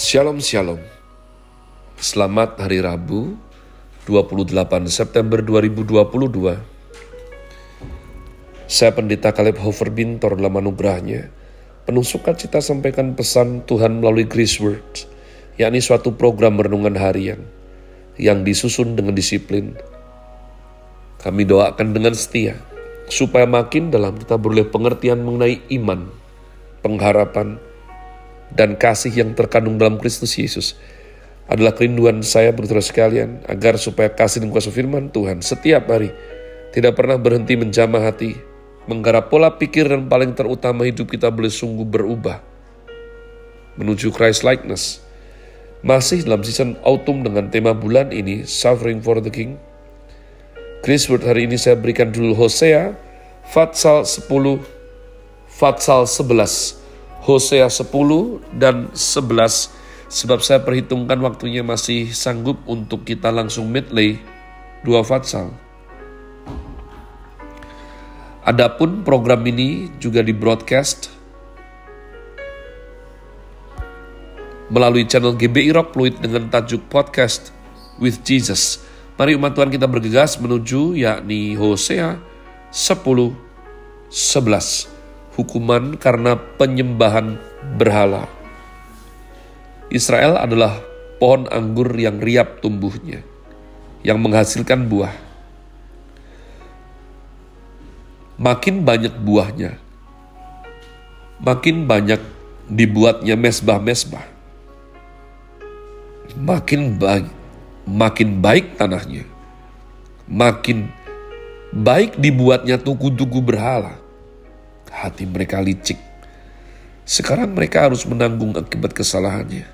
Shalom Shalom Selamat Hari Rabu 28 September 2022 Saya Pendeta Kaleb Hofer Bintor dalam anugerahnya Penuh sukacita sampaikan pesan Tuhan melalui Grace Word yakni suatu program renungan harian yang disusun dengan disiplin. Kami doakan dengan setia supaya makin dalam kita beroleh pengertian mengenai iman, pengharapan, dan kasih yang terkandung dalam Kristus Yesus adalah kerinduan saya berterus sekalian agar supaya kasih dan kuasa firman Tuhan setiap hari tidak pernah berhenti menjamah hati, menggarap pola pikir dan paling terutama hidup kita boleh sungguh berubah menuju Christ likeness. Masih dalam season autumn dengan tema bulan ini, Suffering for the King. Chris Word hari ini saya berikan dulu Hosea, Fatsal 10, Fatsal 11. Hosea 10 dan 11 sebab saya perhitungkan waktunya masih sanggup untuk kita langsung medley dua fatsal. Adapun program ini juga di broadcast melalui channel GBI Rock Fluid dengan tajuk podcast with Jesus. Mari umat Tuhan kita bergegas menuju yakni Hosea 10 11 hukuman karena penyembahan berhala. Israel adalah pohon anggur yang riap tumbuhnya, yang menghasilkan buah. Makin banyak buahnya, makin banyak dibuatnya mesbah-mesbah. Makin baik, makin baik tanahnya, makin baik dibuatnya tugu-tugu berhala hati mereka licik. Sekarang mereka harus menanggung akibat kesalahannya.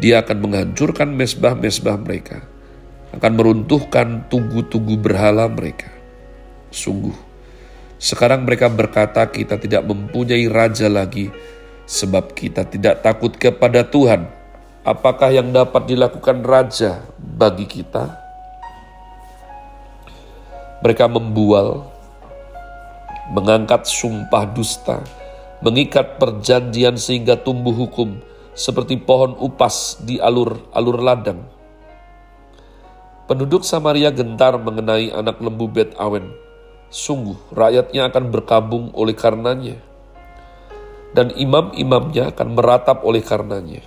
Dia akan menghancurkan mesbah-mesbah mereka, akan meruntuhkan tugu-tugu berhala mereka. Sungguh, sekarang mereka berkata kita tidak mempunyai raja lagi, sebab kita tidak takut kepada Tuhan. Apakah yang dapat dilakukan raja bagi kita? Mereka membual mengangkat sumpah dusta, mengikat perjanjian sehingga tumbuh hukum seperti pohon upas di alur-alur ladang. Penduduk Samaria gentar mengenai anak lembu Bet Awen. Sungguh rakyatnya akan berkabung oleh karenanya. Dan imam-imamnya akan meratap oleh karenanya.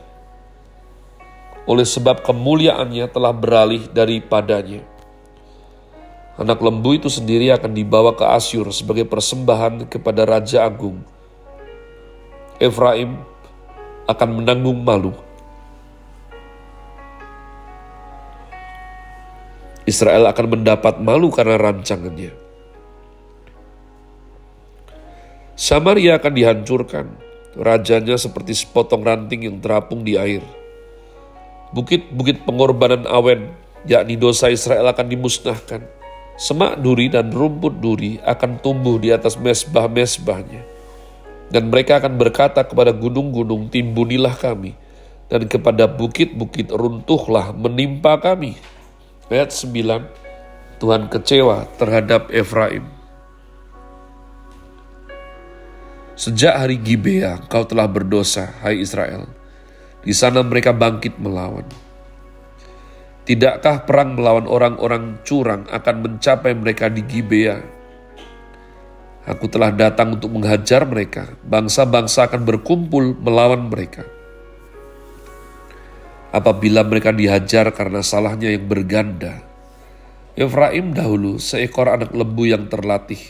Oleh sebab kemuliaannya telah beralih daripadanya Anak lembu itu sendiri akan dibawa ke Asyur sebagai persembahan kepada Raja Agung. Efraim akan menanggung malu. Israel akan mendapat malu karena rancangannya. Samaria akan dihancurkan, rajanya seperti sepotong ranting yang terapung di air. Bukit-bukit pengorbanan awen, yakni dosa Israel akan dimusnahkan Semak duri dan rumput duri akan tumbuh di atas mesbah-mesbahnya. Dan mereka akan berkata kepada gunung-gunung, timbunilah kami. Dan kepada bukit-bukit runtuhlah menimpa kami. Ayat 9, Tuhan kecewa terhadap Efraim. Sejak hari Gibea kau telah berdosa, hai Israel. Di sana mereka bangkit melawan. Tidakkah perang melawan orang-orang curang akan mencapai mereka di Gibea? Aku telah datang untuk menghajar mereka. Bangsa-bangsa akan berkumpul melawan mereka. Apabila mereka dihajar karena salahnya yang berganda, Efraim dahulu seekor anak lembu yang terlatih,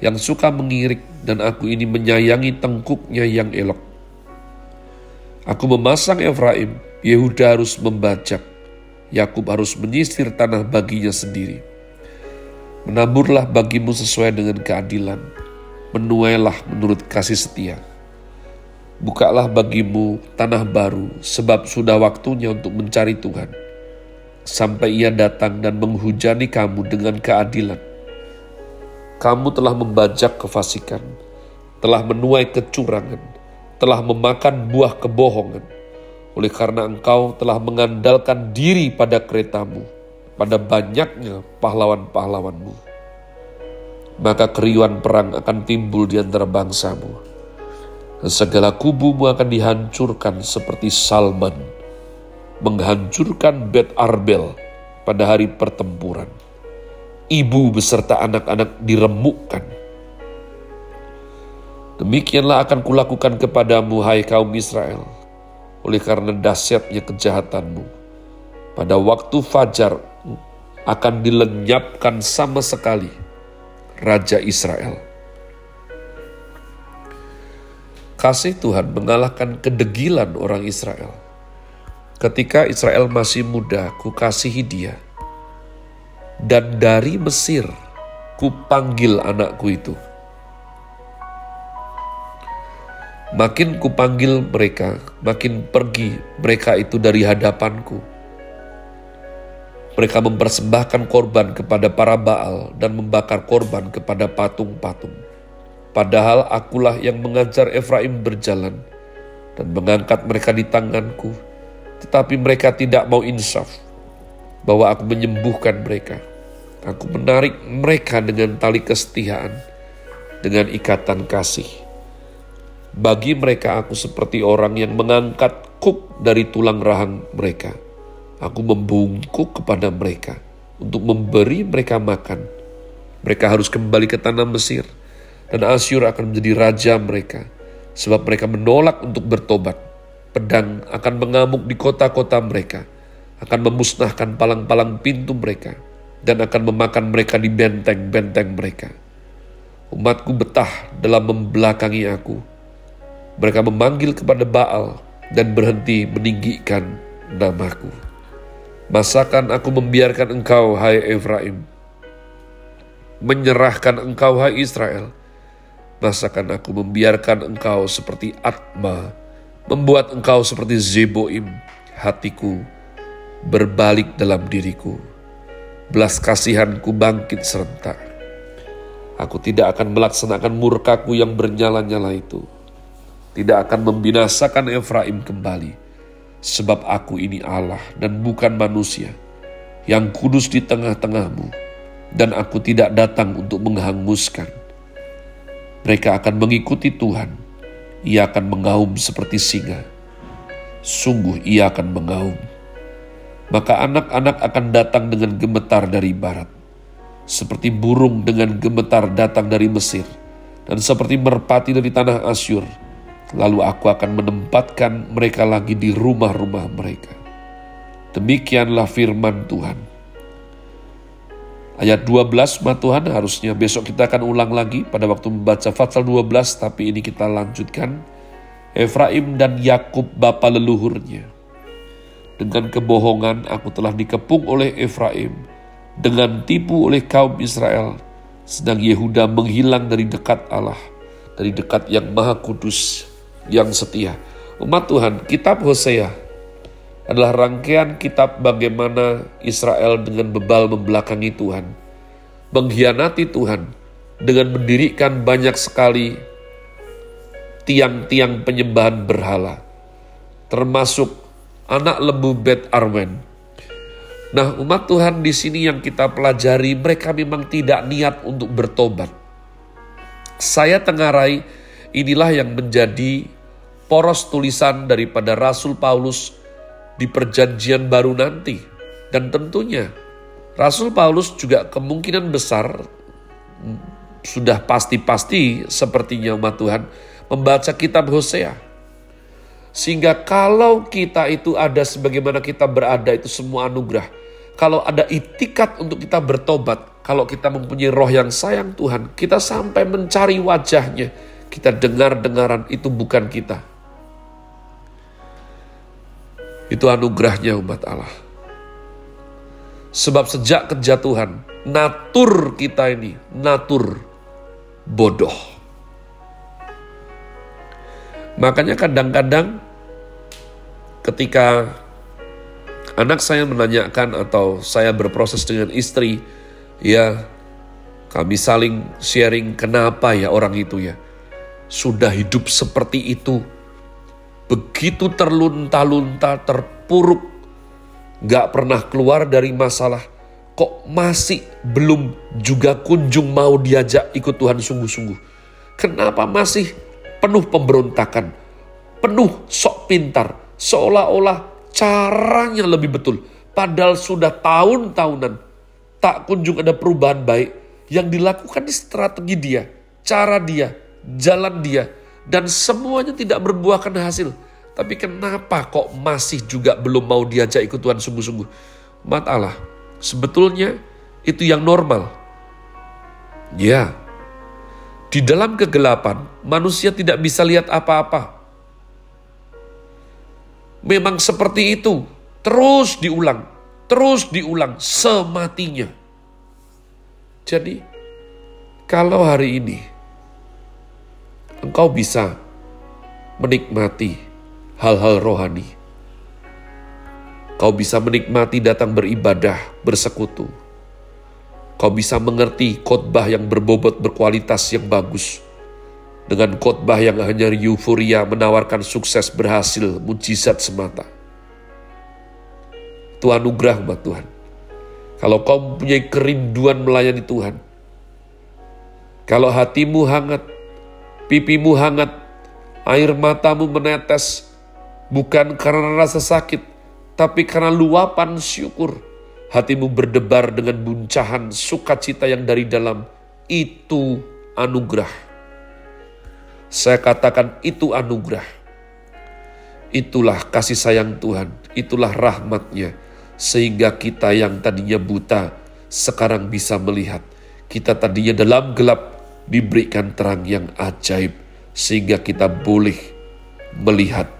yang suka mengirik, dan aku ini menyayangi tengkuknya yang elok. Aku memasang Efraim, Yehuda harus membajak Yakub harus menyisir tanah baginya sendiri. Menaburlah bagimu sesuai dengan keadilan, menuailah menurut kasih setia. Bukalah bagimu tanah baru, sebab sudah waktunya untuk mencari Tuhan. Sampai ia datang dan menghujani kamu dengan keadilan. Kamu telah membajak kefasikan, telah menuai kecurangan, telah memakan buah kebohongan, oleh karena engkau telah mengandalkan diri pada keretamu, pada banyaknya pahlawan-pahlawanmu. Maka keriuan perang akan timbul di antara bangsamu. segala kubumu akan dihancurkan seperti Salman, menghancurkan Bet Arbel pada hari pertempuran. Ibu beserta anak-anak diremukkan. Demikianlah akan kulakukan kepadamu, hai kaum Israel, oleh karena dahsyatnya kejahatanmu. Pada waktu fajar akan dilenyapkan sama sekali Raja Israel kasih Tuhan mengalahkan kedegilan orang Israel. Ketika Israel masih muda, ku kasihi dia. Dan dari Mesir, ku panggil anakku itu. Makin ku panggil mereka, makin pergi mereka itu dari hadapanku. Mereka mempersembahkan korban kepada para Baal dan membakar korban kepada patung-patung. Padahal akulah yang mengajar Efraim berjalan dan mengangkat mereka di tanganku. Tetapi mereka tidak mau insaf bahwa aku menyembuhkan mereka. Aku menarik mereka dengan tali kesetiaan, dengan ikatan kasih. Bagi mereka aku seperti orang yang mengangkat kuk dari tulang rahang mereka. Aku membungkuk kepada mereka untuk memberi mereka makan. Mereka harus kembali ke tanah Mesir dan Asyur akan menjadi raja mereka, sebab mereka menolak untuk bertobat. Pedang akan mengamuk di kota-kota mereka, akan memusnahkan palang-palang pintu mereka, dan akan memakan mereka di benteng-benteng mereka. Umatku betah dalam membelakangi aku. Mereka memanggil kepada Baal dan berhenti meninggikan namaku. Masakan aku membiarkan engkau, hai Efraim, menyerahkan engkau, hai Israel, Masakan aku membiarkan engkau seperti Atma, membuat engkau seperti Zeboim, hatiku berbalik dalam diriku. Belas kasihanku bangkit serentak. Aku tidak akan melaksanakan murkaku yang bernyala-nyala itu. Tidak akan membinasakan Efraim kembali. Sebab aku ini Allah dan bukan manusia yang kudus di tengah-tengahmu. Dan aku tidak datang untuk menghanguskan mereka akan mengikuti Tuhan. Ia akan mengaum seperti singa. Sungguh ia akan mengaum. Maka anak-anak akan datang dengan gemetar dari barat. Seperti burung dengan gemetar datang dari Mesir. Dan seperti merpati dari tanah Asyur. Lalu aku akan menempatkan mereka lagi di rumah-rumah mereka. Demikianlah firman Tuhan Ayat 12 ma Tuhan harusnya besok kita akan ulang lagi pada waktu membaca Fatsal 12 tapi ini kita lanjutkan. Efraim dan Yakub bapa leluhurnya. Dengan kebohongan aku telah dikepung oleh Efraim, dengan tipu oleh kaum Israel, sedang Yehuda menghilang dari dekat Allah, dari dekat yang maha kudus, yang setia. Umat Tuhan, kitab Hosea adalah rangkaian kitab bagaimana Israel dengan bebal membelakangi Tuhan, mengkhianati Tuhan dengan mendirikan banyak sekali tiang-tiang penyembahan berhala, termasuk anak lembu Bet Arwen. Nah, umat Tuhan di sini yang kita pelajari, mereka memang tidak niat untuk bertobat. Saya tengarai, inilah yang menjadi poros tulisan daripada Rasul Paulus di perjanjian baru nanti. Dan tentunya Rasul Paulus juga kemungkinan besar sudah pasti-pasti sepertinya umat Tuhan membaca kitab Hosea. Sehingga kalau kita itu ada sebagaimana kita berada itu semua anugerah. Kalau ada itikat untuk kita bertobat, kalau kita mempunyai roh yang sayang Tuhan, kita sampai mencari wajahnya, kita dengar-dengaran itu bukan kita, itu anugerahnya umat Allah. Sebab sejak kejatuhan, natur kita ini, natur bodoh. Makanya kadang-kadang ketika anak saya menanyakan atau saya berproses dengan istri, ya kami saling sharing kenapa ya orang itu ya sudah hidup seperti itu begitu terlunta-lunta, terpuruk, gak pernah keluar dari masalah, kok masih belum juga kunjung mau diajak ikut Tuhan sungguh-sungguh. Kenapa masih penuh pemberontakan, penuh sok pintar, seolah-olah caranya lebih betul. Padahal sudah tahun-tahunan tak kunjung ada perubahan baik yang dilakukan di strategi dia, cara dia, jalan dia, dan semuanya tidak berbuahkan hasil. Tapi kenapa kok masih juga belum mau diajak ikut Tuhan sungguh-sungguh? Mat Allah, sebetulnya itu yang normal. Ya, di dalam kegelapan manusia tidak bisa lihat apa-apa. Memang seperti itu, terus diulang, terus diulang sematinya. Jadi, kalau hari ini engkau bisa menikmati hal-hal rohani. Kau bisa menikmati datang beribadah, bersekutu. Kau bisa mengerti khotbah yang berbobot berkualitas yang bagus. Dengan khotbah yang hanya euforia menawarkan sukses berhasil, mujizat semata. Itu anugerah buat Tuhan. Kalau kau mempunyai kerinduan melayani Tuhan, kalau hatimu hangat, pipimu hangat, air matamu menetes, bukan karena rasa sakit, tapi karena luapan syukur. Hatimu berdebar dengan buncahan sukacita yang dari dalam. Itu anugerah. Saya katakan itu anugerah. Itulah kasih sayang Tuhan. Itulah rahmatnya. Sehingga kita yang tadinya buta, sekarang bisa melihat. Kita tadinya dalam gelap, diberikan terang yang ajaib. Sehingga kita boleh melihat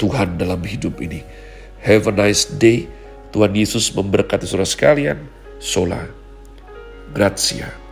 Tuhan dalam hidup ini. Have a nice day. Tuhan Yesus memberkati saudara sekalian. Sola. Grazie.